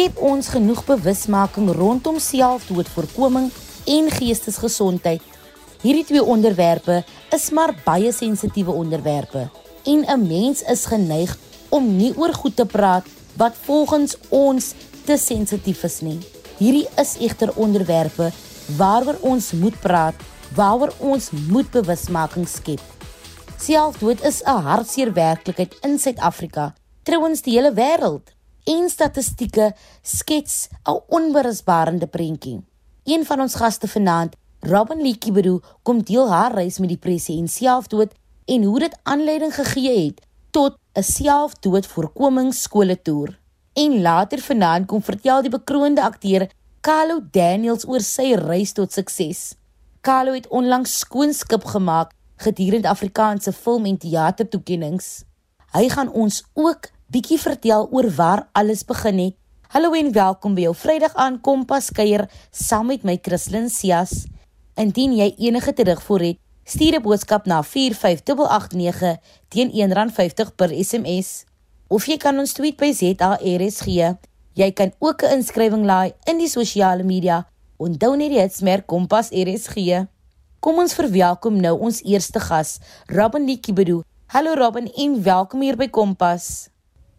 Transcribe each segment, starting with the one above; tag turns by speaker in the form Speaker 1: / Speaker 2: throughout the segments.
Speaker 1: skep ons genoeg bewusmaking rondom selfdoodvoorkoming en geestesgesondheid. Hierdie twee onderwerpe is maar baie sensitiewe onderwerpe en 'n mens is geneig om nie oor goed te praat wat volgens ons te sensitief is nie. Hierdie is egter onderwerpe waaroor ons moet praat, waaroor ons moet bewusmaking skep. Selfdood is 'n hartseer werklikheid in Suid-Afrika, trouens die hele wêreld. En statistieke skets 'n onberisbare prentjie. Een van ons gaste vanaand, Robin Likibedu, kom deel haar reis met depressie en selfdood en hoe dit aanleiding gegee het tot 'n selfdoodvoorkomingsskole-toer. En later vanaand kom vertel die bekroonde akteur Carlo Daniels oor sy reis tot sukses. Carlo het onlangs skoonskip gemaak gedurende Afrikaanse film en teatertoekennings. Hy gaan ons ook bietjie vertel oor waar alles begin het. Hallo en welkom by jou Vrydag aan Kompas kuier saam met my Christlyn Cias. Indien jy enige terugvoer het, stuur 'n boodskap na 45889 teen R1.50 per SMS of jy kan ons tweet by ZARSG. Jy kan ook 'n inskrywing laai in die sosiale media. Onthou net die hitsmerk Kompas RSG. Kom ons verwelkom nou ons eerste gas, Robin Likibedu. Hallo Robin en welkom hier by Kompas.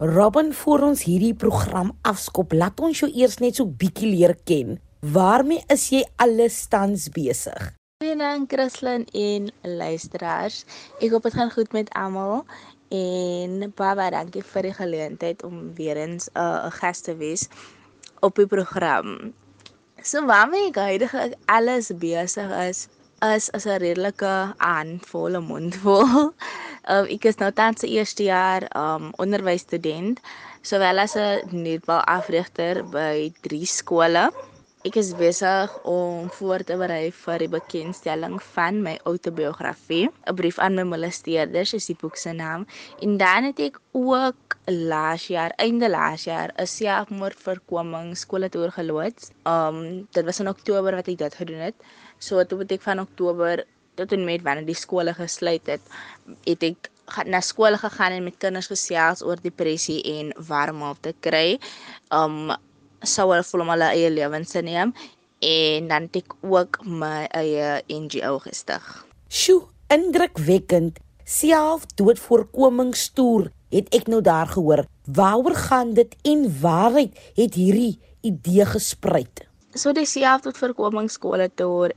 Speaker 1: Robin, voor ons hierdie program afskop, laat ons jou eers net so bietjie leer ken. Waarmee is jy alles tans besig?
Speaker 2: Goeienaand Christlyn en luisteraars. Ek hoop dit gaan goed met almal en baie dankie vir die geleentheid om weer eens 'n uh, gas te wees op die program. So waarmee ek heidaglik alles besig is, is as 'n redelike aanvolle mondvol. Um, ek is nou tans se eerste jaar um onderwysstudent, sowel as 'n netbal afrigter by drie skole. Ek is besig om voor te berei vir die bekendstelling van my outobiografie. 'n Brief aan my molesteerders is die boek se naam. En dan het ek ook laas jaar, einde laas jaar, 'n selfmoordvoorkoming skooltoer geloods. Um dit was in Oktober wat ek dit gedoen het. So toe het ek van Oktober tot en met wanneer die skole gesluit het, het ek na skool gegaan en met kinders gesels oor depressie en warm op te kry. Um sou hulle voel om hulle eie lewens te neem en dan het ek ook my eie NGO gestig.
Speaker 1: Sjoe, indrukwekkend. Selfdoodvoorkomingstoer het ek nou daar gehoor. Waaroor gaan dit en waaruit het hierdie idee gespruit?
Speaker 2: So die selfdoodvoorkomingsskole toer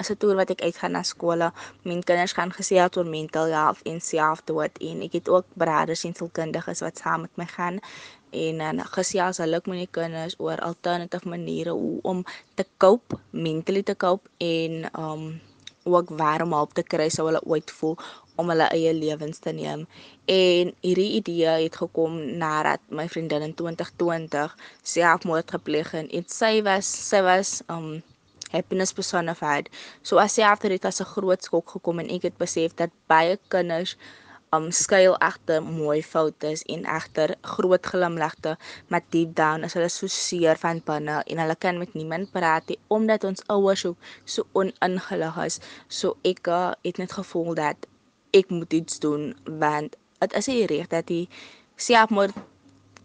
Speaker 2: is 'n toer wat ek uitgaan na skole. Min kinders gaan gesels oor mental health en selfdood en ek het ook broeders en sielkundiges wat saam met my gaan en dan gesels hulle met die kinders oor alternatiewe maniere hoe om te cope, mentally te cope en um ook waarom hulp te kry sou hulle ooit voel om hulle eie lewens te neem. En hierdie idee het gekom nadat my vriendin in 2020 selfmoord gepleeg het en sy was sy was um happiness personified. So as sy after dit as 'n groot skok gekom en ek het besef dat baie kinders um skuil agter mooi foute en agter groot glimlagte, maar deep down is hulle so seer van binne en hulle kan met niemand praat nie omdat ons ouers so, so oningelig is. So ek uh, het net gevoel dat ek moet iets doen want dit is nie reg dat die selfmoord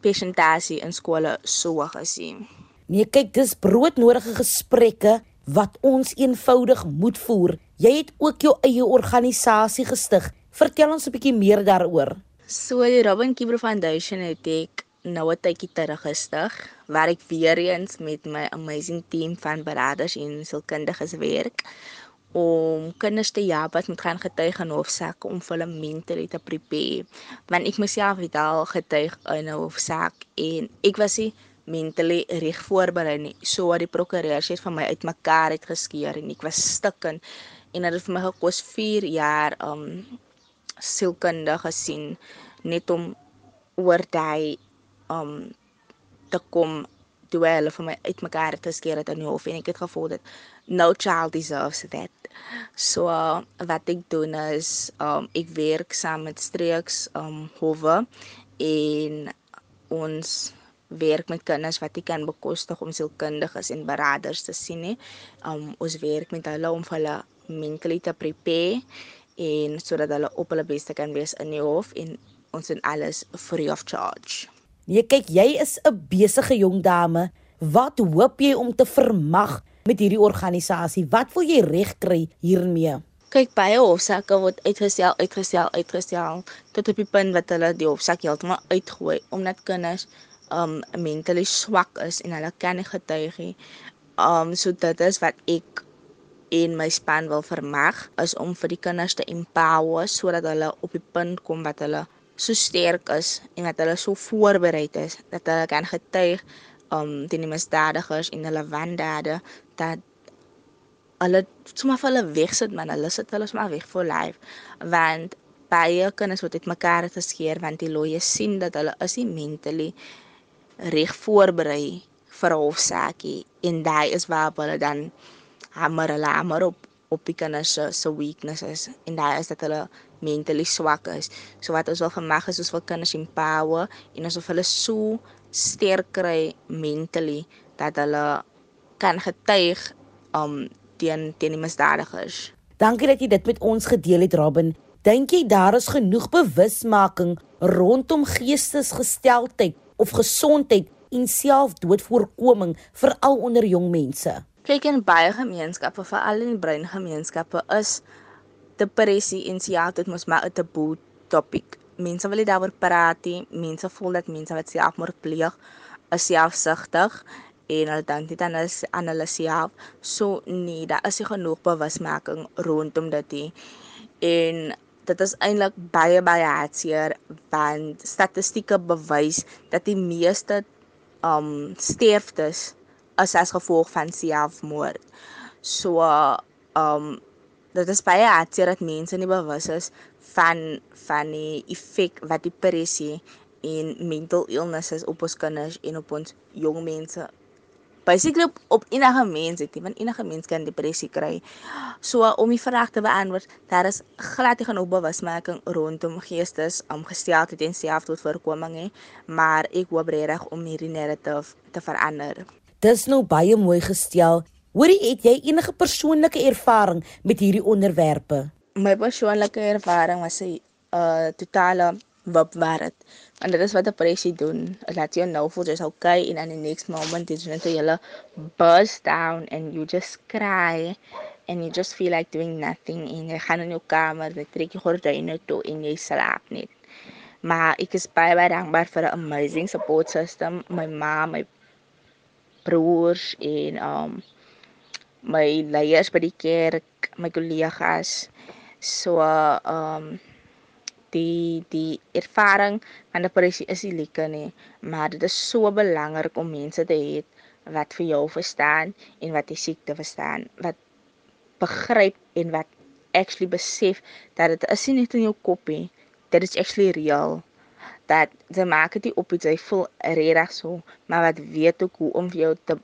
Speaker 2: persentasie in skole so hoog is nie.
Speaker 1: Nee, kyk, dis broodnodige gesprekke wat ons eenvoudig moet voer. Jy het ook jou eie organisasie gestig Vertel ons 'n bietjie meer daaroor.
Speaker 2: So die Robin Kibro Foundation het ek nou 'n tydjie terug gestig waar ek weer eens met my amazing team van beraders en sielkundiges werk om kinders te help wat moet gaan getuig in hofsaak om hulle mentally te prepare. Want ek myself het al getuig in 'n hofsaak en ek was nie mentally reg voorberei nie. So wat die prokureur sê van my uitmekaar het geskeur en ek was stikken en dit het vir my gekos 4 jaar um sielkundige gesien net om oor daai um te kom toe hulle vir my uitmekaar te skeer het in die hof en ek het gevoel dat no child deserves that. So uh, wat ek doen is um ek werk saam met streeks um howe en ons werk met kinders wat ek kan bekostig om sielkundiges en beraders te sien nie. Um ons werk met hulle om hulle mentally te prepare en sodat hulle op hulle beste kan wees in die hof en ons doen alles free of charge.
Speaker 1: Nee, kyk, jy is 'n besige jong dame. Wat hoop jy om te vermag met hierdie organisasie? Wat wil jy regkry hiermee?
Speaker 2: Kyk, baie hofsaake word uitgestel, uitgestel, uitgestel tot op die punt wat hulle die hofsaak heeltemal uitgooi omdat kinders um mentally swak is en hulle kan nie getuig nie. Um so dit is wat ek en my span wil vermag is om vir die kinders te empower sodat hulle op die punt kom wat hulle so sterk is en dat hulle so voorberei is dat hulle kan getuig um teen die misdadigers en hulle wandade dat hulle sommer vir hulle wegsit man. Hulle sit hulle sommer weg vir life. Want baie kinders word uit mekaar geskeer want die looie sien dat hulle is nie mentally reg voorberei vir 'n hofsaakie en daai is waar hulle dan hamer hulle hamer op op die kinders se se weaknesses. En daai is dat hulle mentally swak is. So wat ons wil vermag is ons wil kinders empower en ons wil hulle so sterk kry mentally dat hulle kan getuig um teen teen die misdadigers.
Speaker 1: Dankie dat jy dit met ons gedeel het Robin. Dink jy daar is genoeg bewusmaking rondom geestesgesteldheid of gesondheid en selfdoodvoorkoming veral onder jong mense.
Speaker 2: Kyk in baie gemeenskappe, veral in die breingemeenskappe is depressie en selfdood mos maar 'n taboe topik. Mense wil nie daaroor praat nie. Mense voel dat mense wat selfmoord pleeg is selfsugtig en hulle dink dit aan is aan hulle self. So nee, daar is nie genoeg bewusmaking rondom dit nie. En dit is eintlik baie baie hartseer want statistieke bewys dat die meeste um sterftes is as gevolg van selfmoord. So um dit is baie hartseer dat mense nie bewus is van van die effek wat depressie en mental illnesses op ons kinders en op ons jong mense basically op, op enige mens het, want enige mens kan depressie kry. So om die vraag te beantwoord, daar is glad nie genoeg bewusmaking rondom geestes om gesteldheid en selfdoodvoorkoming nie, maar ek hoop regtig om hierdie narrative te verander.
Speaker 1: Dis nou baie mooi gestel. Hoorie, het jy enige persoonlike ervaring met hierdie onderwerpe?
Speaker 2: My persoonlike ervaring was 'n uh, totale wat werd. En dit is wat depressie doen. Dit laat jou nou voel jy's okay en in the next moment is net jy burst down and you just cry and you just feel like doing nothing en jy gaan in jou kamer, jy trek jou gordyne toe en jy slaap net. Maar ek is baie baie dankbaar vir 'n amazing support system, my ma, my broers en um my leiers by die kerk, my kollegas. So um die die ervaring van depressie is nie lekker nie, maar dit is so belangrik om mense te hê wat vir jou verstaan en wat die siekte verstaan, wat begryp en wat actually besef dat dit is nie net in jou kop nie, dit is actually real. Dat jy maak dit op iets jy voel regtig so, maar wat weet ook hoe om vir jou te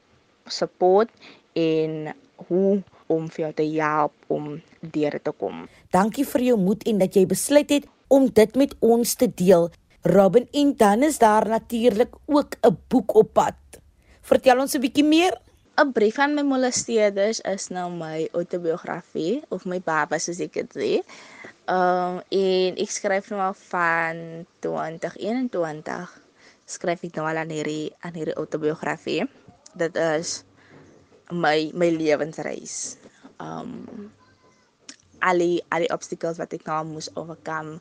Speaker 2: support en hoe om vir jou te help om deur te kom.
Speaker 1: Dankie vir jou moed en dat jy besluit het om dit met ons te deel. Robin en dan is daar natuurlik ook 'n boek op pad. Vertel ons 'n bietjie meer.
Speaker 2: 'n Brief aan my molesteerders is nou my autobiografie of my baba soos ek dit sê. Um en ek skryf nou al van 2021 skryf ek nou al aan hierdie aan hierdie autobiografie. Dit is my my lewensreis. Um al die al die obstacles wat ek nou moes oorkom,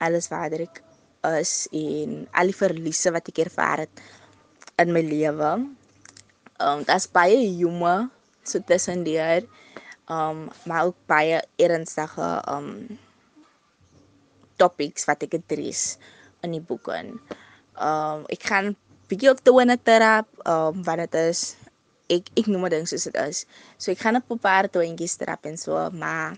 Speaker 2: alles wat ek is en al die verliese wat ek ervaar het in my lewe. Um dit's baie humor so tussen deur. Um maar ook baie ernstige um topics wat ek adres in die boek in. Um ek gaan bietjie in 'n terap um wat dit is ek ek noem dit soos dit is. So ek gaan 'n paar toentjies trap en so, maar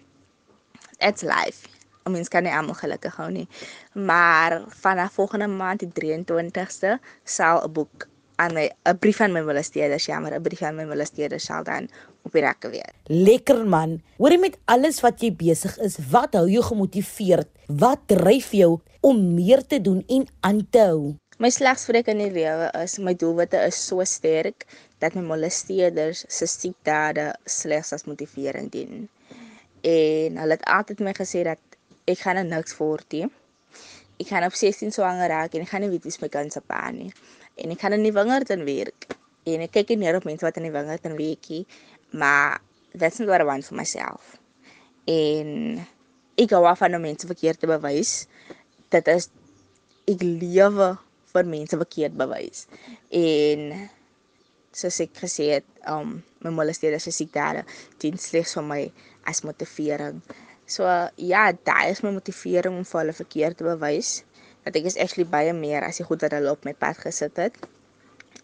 Speaker 2: it's life. Ons kan nie almal gelukkig hou nie. Maar vanaf volgende maand die 23ste sal 'n boek aan my 'n brief aan my molesteerders, ja, maar 'n brief aan my molesteerders sal dan op die rekke weer.
Speaker 1: Lekker man. Hoorie met alles wat jy besig is, wat hou jou gemotiveerd? Wat dryf jou om meer te doen en aan te hou?
Speaker 2: My slegspreek in die lewe is my doelwitte is so sterk dat my molesteerders se siekdade slegs as motiverend dien en hulle het altyd my gesê dat ek gaan niks voort nie ek gaan op 16 swanger raak en ek gaan nie weet wie my kind se pa nie. En ek gaan in die wingerd in werk. En ek kyk neer op mense wat in die wingerd in werkie, maar that's not what I want for myself. En ek hou af van om mense verkeerd te bewys. Dit is ek lewe vir mense verkeerd bewys. En soos ek gesê het, um my molesteerde se siekte dien slegs vir my as motivering. So ja, daai is my motivering om vir hulle verkeerd te bewys dat ek is actually baie meer as die goed wat hulle op my pad gesit het.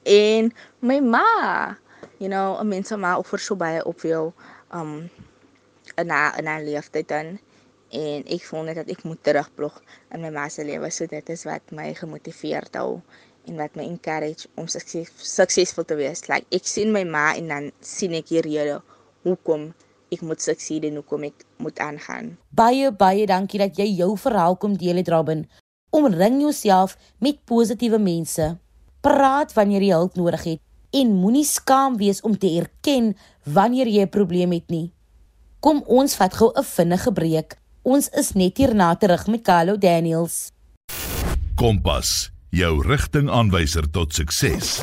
Speaker 2: En my ma, you know, 'n mens ma offer so baie op jou um in haar in haar lewe dan en ek voel net dat ek moet terugblog in my ma se lewe so dit is wat my gemotiveer het hou en wat my encourage om sukses, suksesvol te wees. Like ek sien my ma en dan sien ek hier rede hoekom ek moet sukses en hoekom ek moet aangaan.
Speaker 1: Baie baie dankie dat jy jou verhaal kom deel het Robin. Omring jouself met positiewe mense. Praat wanneer jy hulp nodig het en moenie skaam wees om te erken wanneer jy 'n probleem het nie. Kom ons vat gou 'n vinnige breek. Ons is net hierna terug met Carlo Daniels.
Speaker 3: Kompas jou rigtingaanwyser tot sukses.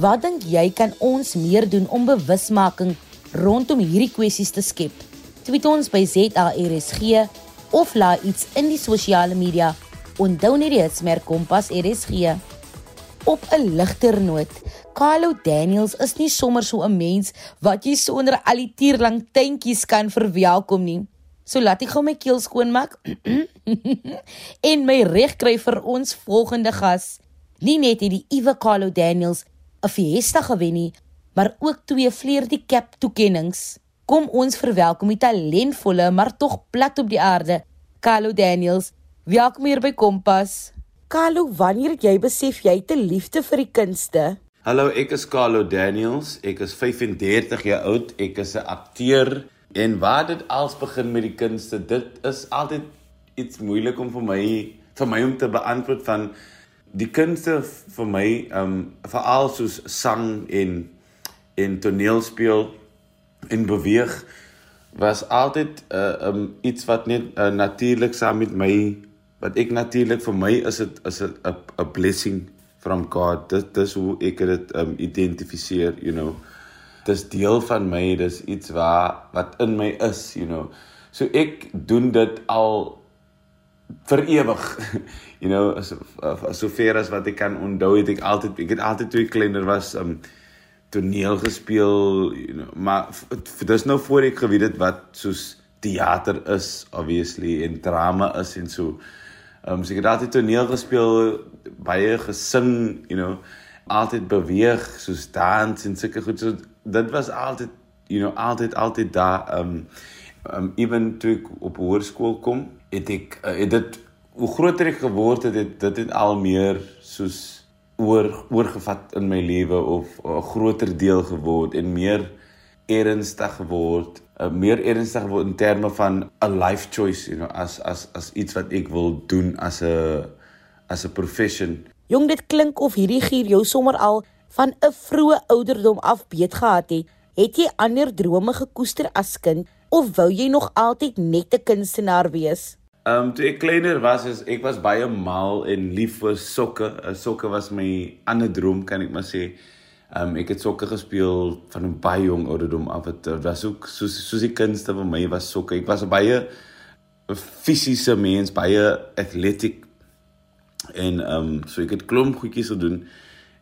Speaker 1: Wat dink jy kan ons meer doen om bewusmaking rondom hierdie kwessies te skep? Tweet ons by ZARSG of laai iets in die sosiale media. Onthou net die hitsmerk Kompas RSG. Op 'n ligter noot, Carlo Daniels is nie sommer so 'n mens wat jy sonder al die tierlang tentjies kan verwelkom nie. So laat ek gou my keel skoon maak en my reg kry vir ons volgende gas. Nie net het die Iwe Carlo Daniels 'n fiesta gewen nie, maar ook twee vleer die cap toekennings. Kom ons verwelkom die talentvolle maar tog plat op die aarde, Carlo Daniels. Welkom hier by Kompas. Carlo, wanneer het jy besef jy het 'n liefde vir die kunste?
Speaker 4: Hallo, ek is Carlo Daniels. Ek is 35 jaar oud. Ek is 'n akteur En waar dit als begin met die kunste, dit is altyd iets moeilik om vir my vir my om te beantwoord van die kunste vir my um veral soos sang en en toneelspel en beweeg was altyd 'n uh, um iets wat net uh, natuurlik saam met my wat ek natuurlik vir my is dit is 'n 'n blessing from God. Dit dis hoe ek dit um identifiseer, you know dis deel van my, dis iets waar wat in my is, you know. So ek doen dit al vir ewig. You know, as so ver as wat ek kan onthou het ek altyd ek het altyd toe ek kleiner was um toneel gespeel, you know, maar dis nou voor ek geweet het wat soos teater is obviously en drama is en so. Um so ek het altyd toneel gespeel, baie gesing, you know, altyd beweeg soos dans en sulke goed so dit was altyd you know altyd altyd daar um um even toe ek op hoërskool kom het ek uh, het dit hoe groter ek geword het dit dit het al meer soos oor oorgevat in my lewe of 'n groter deel geword en meer ernstig geword uh, meer ernstig geword in terme van 'n life choice you know as as as iets wat ek wil doen as 'n as 'n profession.
Speaker 1: Jong dit klink of hierdie gier jou sommer al van 'n vroeë ouderdom af beet gehad het, het jy ander drome gekoester as kind of wou jy nog altyd net 'n kunstenaar wees?
Speaker 4: Ehm um, toe ek kleiner was, is ek was baie mal en lief vir sokke. Uh, sokke was my ander droom, kan ek maar sê. Ehm um, ek het sokke gespeel van 'n baie jong ouderdom af. Dit uh, was ook soos soos die kunste vir my was sokke. Ek was 'n baie fisiese mens, baie athletic en ehm um, so ek het klomp goedjies gedoen.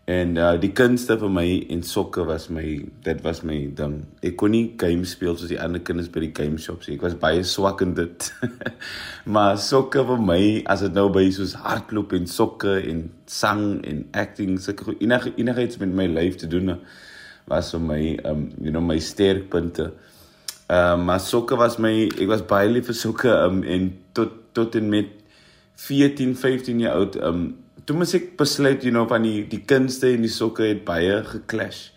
Speaker 4: En uh die kunste vir my en sokke was my dit was my ding. Ek kon nie games speel soos die ander kinders by die game shops nie. Ek was baie swak in dit. maar sokke vir my as dit nou by soos hardloop en sokke en sang en acting sulke enige enigiets met my lyf te doen was vir my um you know my sterkpunte. Ehm uh, maar sokke was my ek was baie lief vir sokke um en tot tot en met 14, 15 jaar oud um toe moet ek besluit you know van die die kunste en die sokke het baie geclash.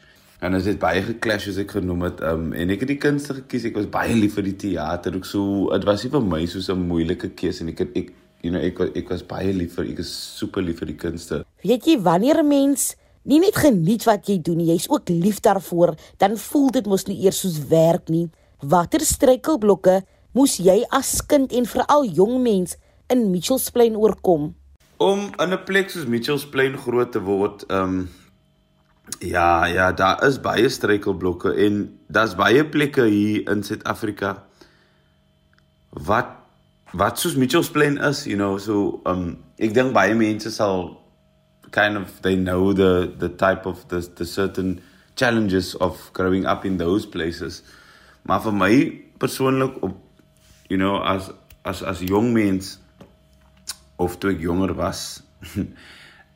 Speaker 4: En dit het baie geclash soos ek genoem het. Um en ek het die kunste gekies. Ek was baie lief vir die teater. Ek so dit was nie vir my so 'n moeilike keuse en ek het ek you know ek ek was baie lief vir ek is super lief vir die kunste.
Speaker 1: Weet jy wanneer 'n mens nie net geniet wat jy doen, jy's ook lief daarvoor, dan voel dit mos nie eers soos werk nie. Watter struikelblokke moes jy as kind en veral jong mens in Mitchells Plain oorkom?
Speaker 4: Om in 'n plek soos Mitchells Plain groot te word, ehm um, ja, ja, daar is baie struikelblokke en daar's baie plekke hier in Suid-Afrika wat wat soos Mitchells Plain is, you know, so um ek dink baie mense sal kind of they know the the type of the the certain challenges of growing up in those places. Maar vir my persoonlik op you know as as as jong mens of toe ek jonger was,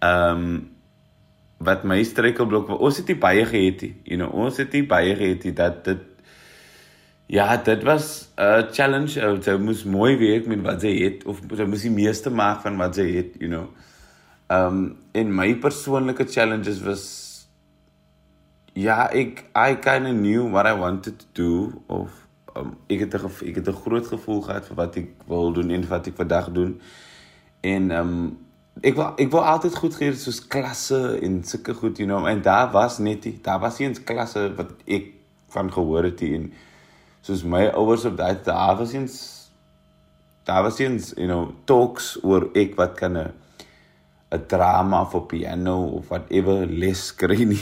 Speaker 4: um wat my struikelblok was, ons het nie baie gehet nie, you know, ons het nie baie gehet nie dat dit Ja, dit was 'n challenge. Uh, jy moes mooi werk met wat jy het of jy moes die meeste maak van wat jy het, you know. Um en my persoonlike challenges was ja, ek I kind of knew what I wanted to do of um, ek het 'n ek het 'n groot gevoel gehad vir wat ek wil doen en wat ek vandag doen. En um ek wou ek wou altyd goed geleer soos klasse en sulke goed, you know, en daar was net die, daar was eens klasse wat ek van gehoor het en soos my ouers op daai daar was eens daar was eens you know talks oor ek wat kan 'n 'n drama vir piano of whatever les kry nie.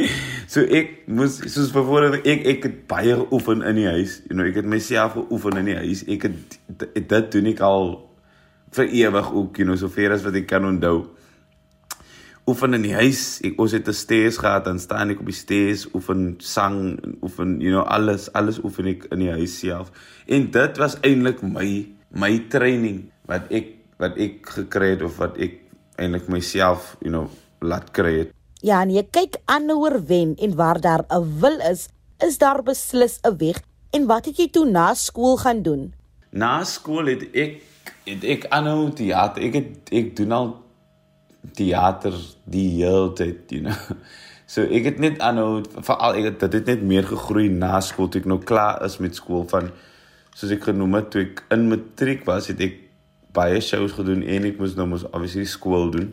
Speaker 4: so ek moes soos byvoorbeeld ek ek het baie geoefen in die huis. You know, ek het myself geoefen in die huis. Ek het dit doen ek al vir ewig ook, you know, sover as wat ek kan onthou oefen in die huis. Ek ons het 'n stairs gehad, dan staan ek op die stairs, oefen sang, oefen, you know, alles, alles oefen ek in die huis self. En dit was eintlik my my training wat ek wat ek gekry het of wat ek eintlik myself, you know, laat kry het.
Speaker 1: Ja, en jy kyk aanhouer wen en waar daar 'n wil is, is daar beslis 'n weg. En wat het jy toe na skool gaan doen?
Speaker 4: Na skool het ek ek aanhou teater. Ek het ek doen al teater die hele tyd, you know. So ek het net aanhou veral ek het dit het net meer gegroei na skool toe ek nou klaar is met skool van soos ek genoem het toe ek in matriek was, het ek baie shows gedoen en ek moes nou mos obviously skool doen.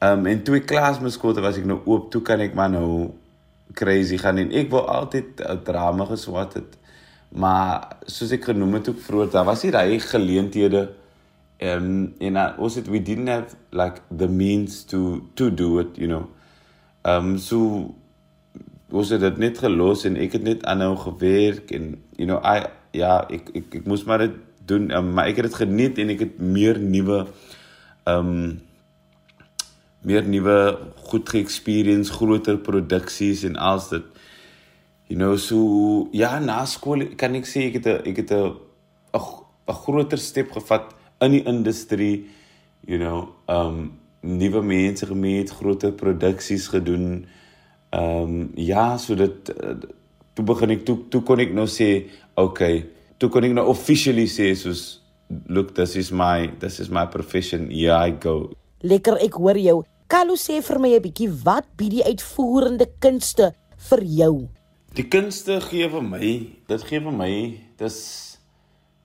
Speaker 4: Um en toe ek klaar is met skool, toe was ek nou oop, toe kan ek maar nou crazy gaan en ek wou altyd drama geswat het. Maar soos ek genoem het ook vroeër, daar was nie daai geleenthede um and I also we didn't have like the means to to do it you know. Um so was dit net gelos en ek het net aanhou gewerk en you know I ja ek ek, ek moes maar dit doen um, maar ek het dit geniet en ek het meer nuwe um meer nuwe goed ge-experience groter produksies en alles dit you know so ja na skool kan ek sê ek het a, ek het 'n 'n groter stap gevat in die industrie you know um nuwe mense gemeet, groter produksies gedoen. Um ja, so dit uh, toe begin ek toe toe kon ek nou sê, okay, toe kon ek nou officially sê soos look this is my this is my profession. Yeah, I go.
Speaker 1: Lekker ek hoor jou. Kalu sê vir my 'n bietjie wat bied die uitvoerende kunste vir jou?
Speaker 4: Die kunste gee vir my, dit gee vir my, dis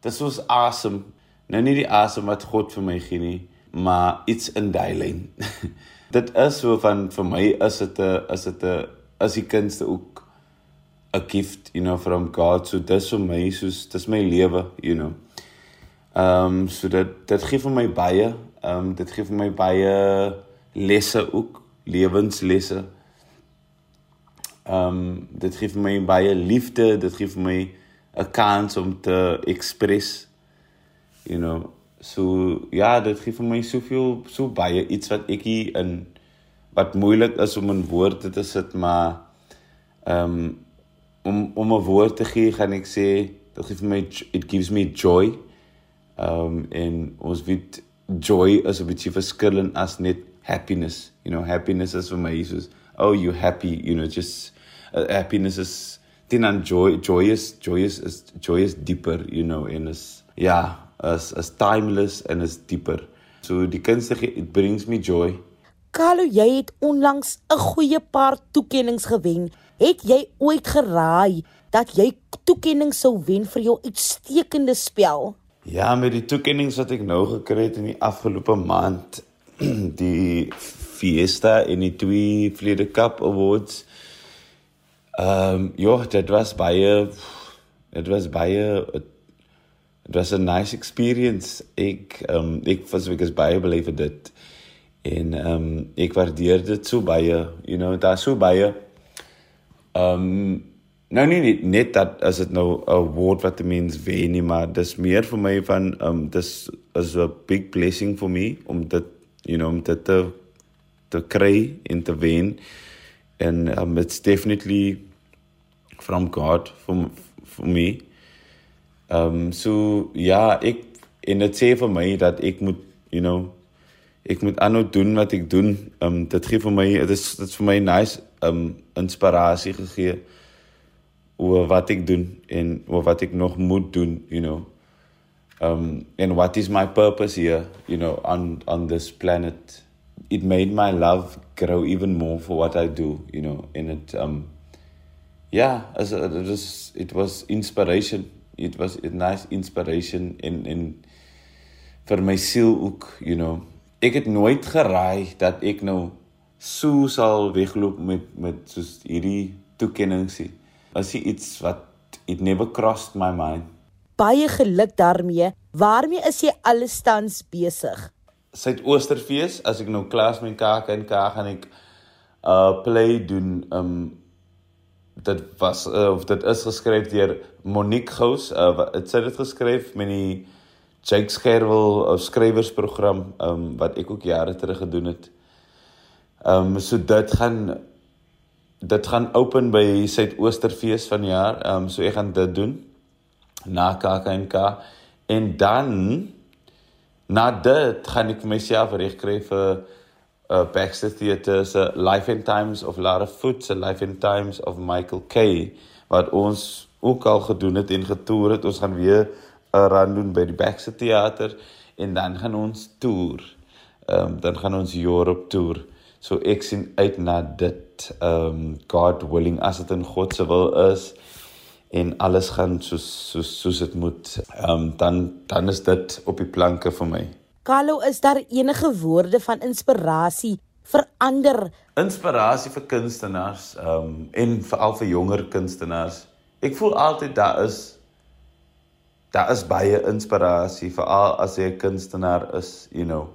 Speaker 4: dis soos awesome nou nie die asem wat God vir my gee nie, maar iets in daai lyn. dit is so van vir my is dit 'n is dit 'n as die kunste ook 'n gift, you know, from God. So dis vir my soos dis my lewe, you know. Ehm um, so dit dit gee vir my baie, ehm um, dit gee vir my baie lesse ook, lewenslesse. Um, dit gee vir my baie liefde, dit gee vir my 'n kans om te express you know. So ja dit gee vir my soveel so baie iets wat ek hier in wat moeilik is om in woorde te sit maar ehm um, om om 'n woord te gee gaan ek sê dit gee vir my it gives me joy. Ehm um, en ons weet joy is 'n bietjie verskillend as net happiness. You know happiness is vir my is oh you happy you know just uh, happiness is then and joy joyous joyous is joyous deeper you know en is ja is is timeless en is dieper. So die kunste it brings me joy.
Speaker 1: Carlo, jy het onlangs 'n goeie paar toekenninge gewen. Het jy ooit geraai dat jy toekenning sou wen vir jou uitstekende spel?
Speaker 4: Ja, met die toekenninge wat ek nou gekry het in die afgelope maand, die Fiesta en die twee Vlede Cup Awards. Ehm um, ja, dit was baie dit was baie Dit was 'n nice experience. Ek ehm um, ek was ek is baie beleef dit. En ehm um, ek waardeer dit so baie, you know, daar so baie ehm um, nou nie net, net dat as dit nou 'n woord wat die mens wen nie, maar dis meer vir my van ehm um, dis is 'n big blessing for me om dit you know om dit te te kry en te wen. And um, it's definitely from God for for me. Um, so ja, ek en dit sê vir my dat ek moet, you know, ek moet aanhou doen wat ek doen. Um, dit gee vir my dit is dit is vir my nice um, inspirasie gegee oor wat ek doen en oor wat ek nog moet doen, you know. Um and what is my purpose here, you know, on on this planet. It made my love grow even more for what I do, you know, and it um yeah, as it was it was inspiration. It was a nice inspiration in in vir my siel ook, you know. Ek het nooit geraai dat ek nou so sal wegloop met met soos hierdie toekennings nie was iets wat it never crossed my mind.
Speaker 1: Baie geluk daarmee. Waarmee is jy allestans besig?
Speaker 4: Suidoosterfees, as ek nou klas met KAK en K gaan ek uh play doen um dit was uh, of dit is geskryf deur Monique Gous. Uh dit sê dit geskryf met die Jake Skerwel of skrywersprogram um wat ek ook jare terug gedoen het. Um so dit gaan dit gaan open by Suidoosterfees van jaar. Ehm um, so ek gaan dit doen na KAKNK en dan na dit gaan ek myself reg kry vir uh, Baxter Theatre se Life and Times of Lara Foot se Life and Times of Michael K wat ons ook al gedoen het en getoer het. Ons gaan weer 'n run doen by die Baxter Theater en dan gaan ons toer. Ehm um, dan gaan ons Europe toer. So ek sien uit na dit. Um God willing as dit in God se wil is en alles gaan soos soos soos dit moet. Um dan dan is dit op die planke vir my.
Speaker 1: Carlo, is daar enige woorde van inspirasie vir ander?
Speaker 4: Inspirasie vir kunstenaars um en veral vir jonger kunstenaars. Ek voel altyd daar is daar is baie inspirasie veral as jy 'n kunstenaar is, you know.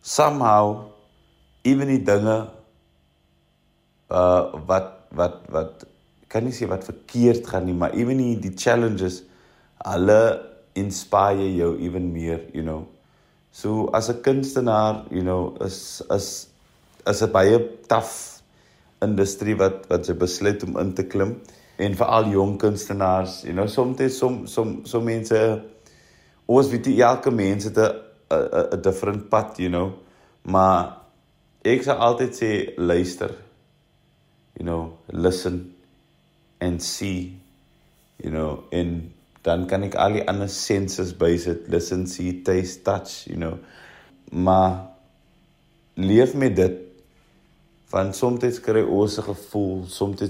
Speaker 4: Somehow even die dinge uh wat wat wat kan nie sê wat verkeerd gaan nie, maar even die, die challenges alle inspire jou even meer, you know. So as 'n kunstenaar, you know, is is is 'n baie taaf industrie wat wat jy besluit om in te klim en vir al jong kunstenaars, you know, soms som som so mense ons weet jy elke mens het 'n 'n 'n different pad, you know. Maar ek sal altyd sê luister. You know, listen and see. You know, en dan kan ek al die ander senses bysit, listen, see, taste, touch, you know. Maar leef met dit. Van soms kry ons 'n gevoel, soms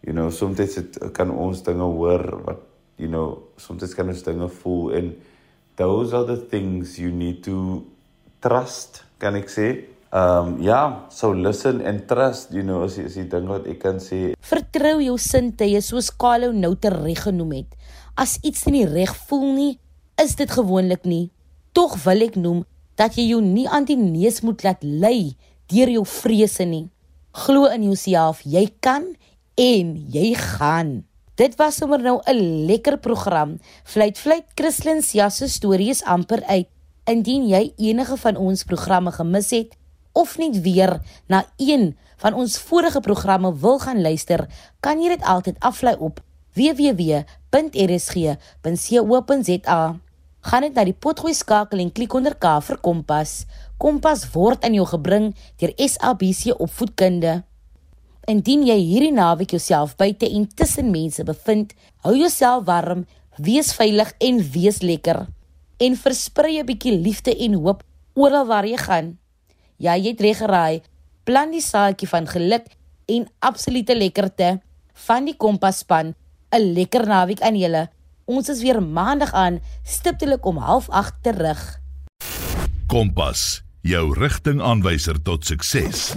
Speaker 4: you know, soms dit kan ons dinge hoor wat you know, soms kan ons dinge voel en those are the things you need to trust, kan ek sê? Ehm um, ja, so listen and trust, you know, as as die ding wat ek kan sê.
Speaker 1: Vertrou jou sintuie soos Carlo nou te reg genoem het. As iets nie reg voel nie, is dit gewoonlik nie. Tog wil ek noem dat jy jou nie aan die neus moet laat lei deur jou vrese nie. Glo in jouself, jy kan en jy gaan. Dit was sommer nou 'n lekker program. Vliet vliet Christlyn se storie is amper uit. Indien jy enige van ons programme gemis het, of net weer na een van ons vorige programme wil gaan luister, kan jy dit altyd aflaai op www.rsg.co.za. Gaan net na die potgooi skakel en klik onder K vir Kompas. Kompas word aan jou gebring deur SABC Opvoedkunde. Indien jy hierdie naweek jouself buite en tussen mense bevind, hou jouself warm, wees veilig en wees lekker. En versprei 'n bietjie liefde en hoop oral waar jy gaan. Ja, jy het reg geraai. Plan die saadjie van geluk en absolute lekkerte van die Kompas-span. 'n Lekker naweek aan julle. Ons is weer maandag aan, stiptelik om 08:30 terug.
Speaker 3: Kompas, jou rigtingaanwyser tot sukses.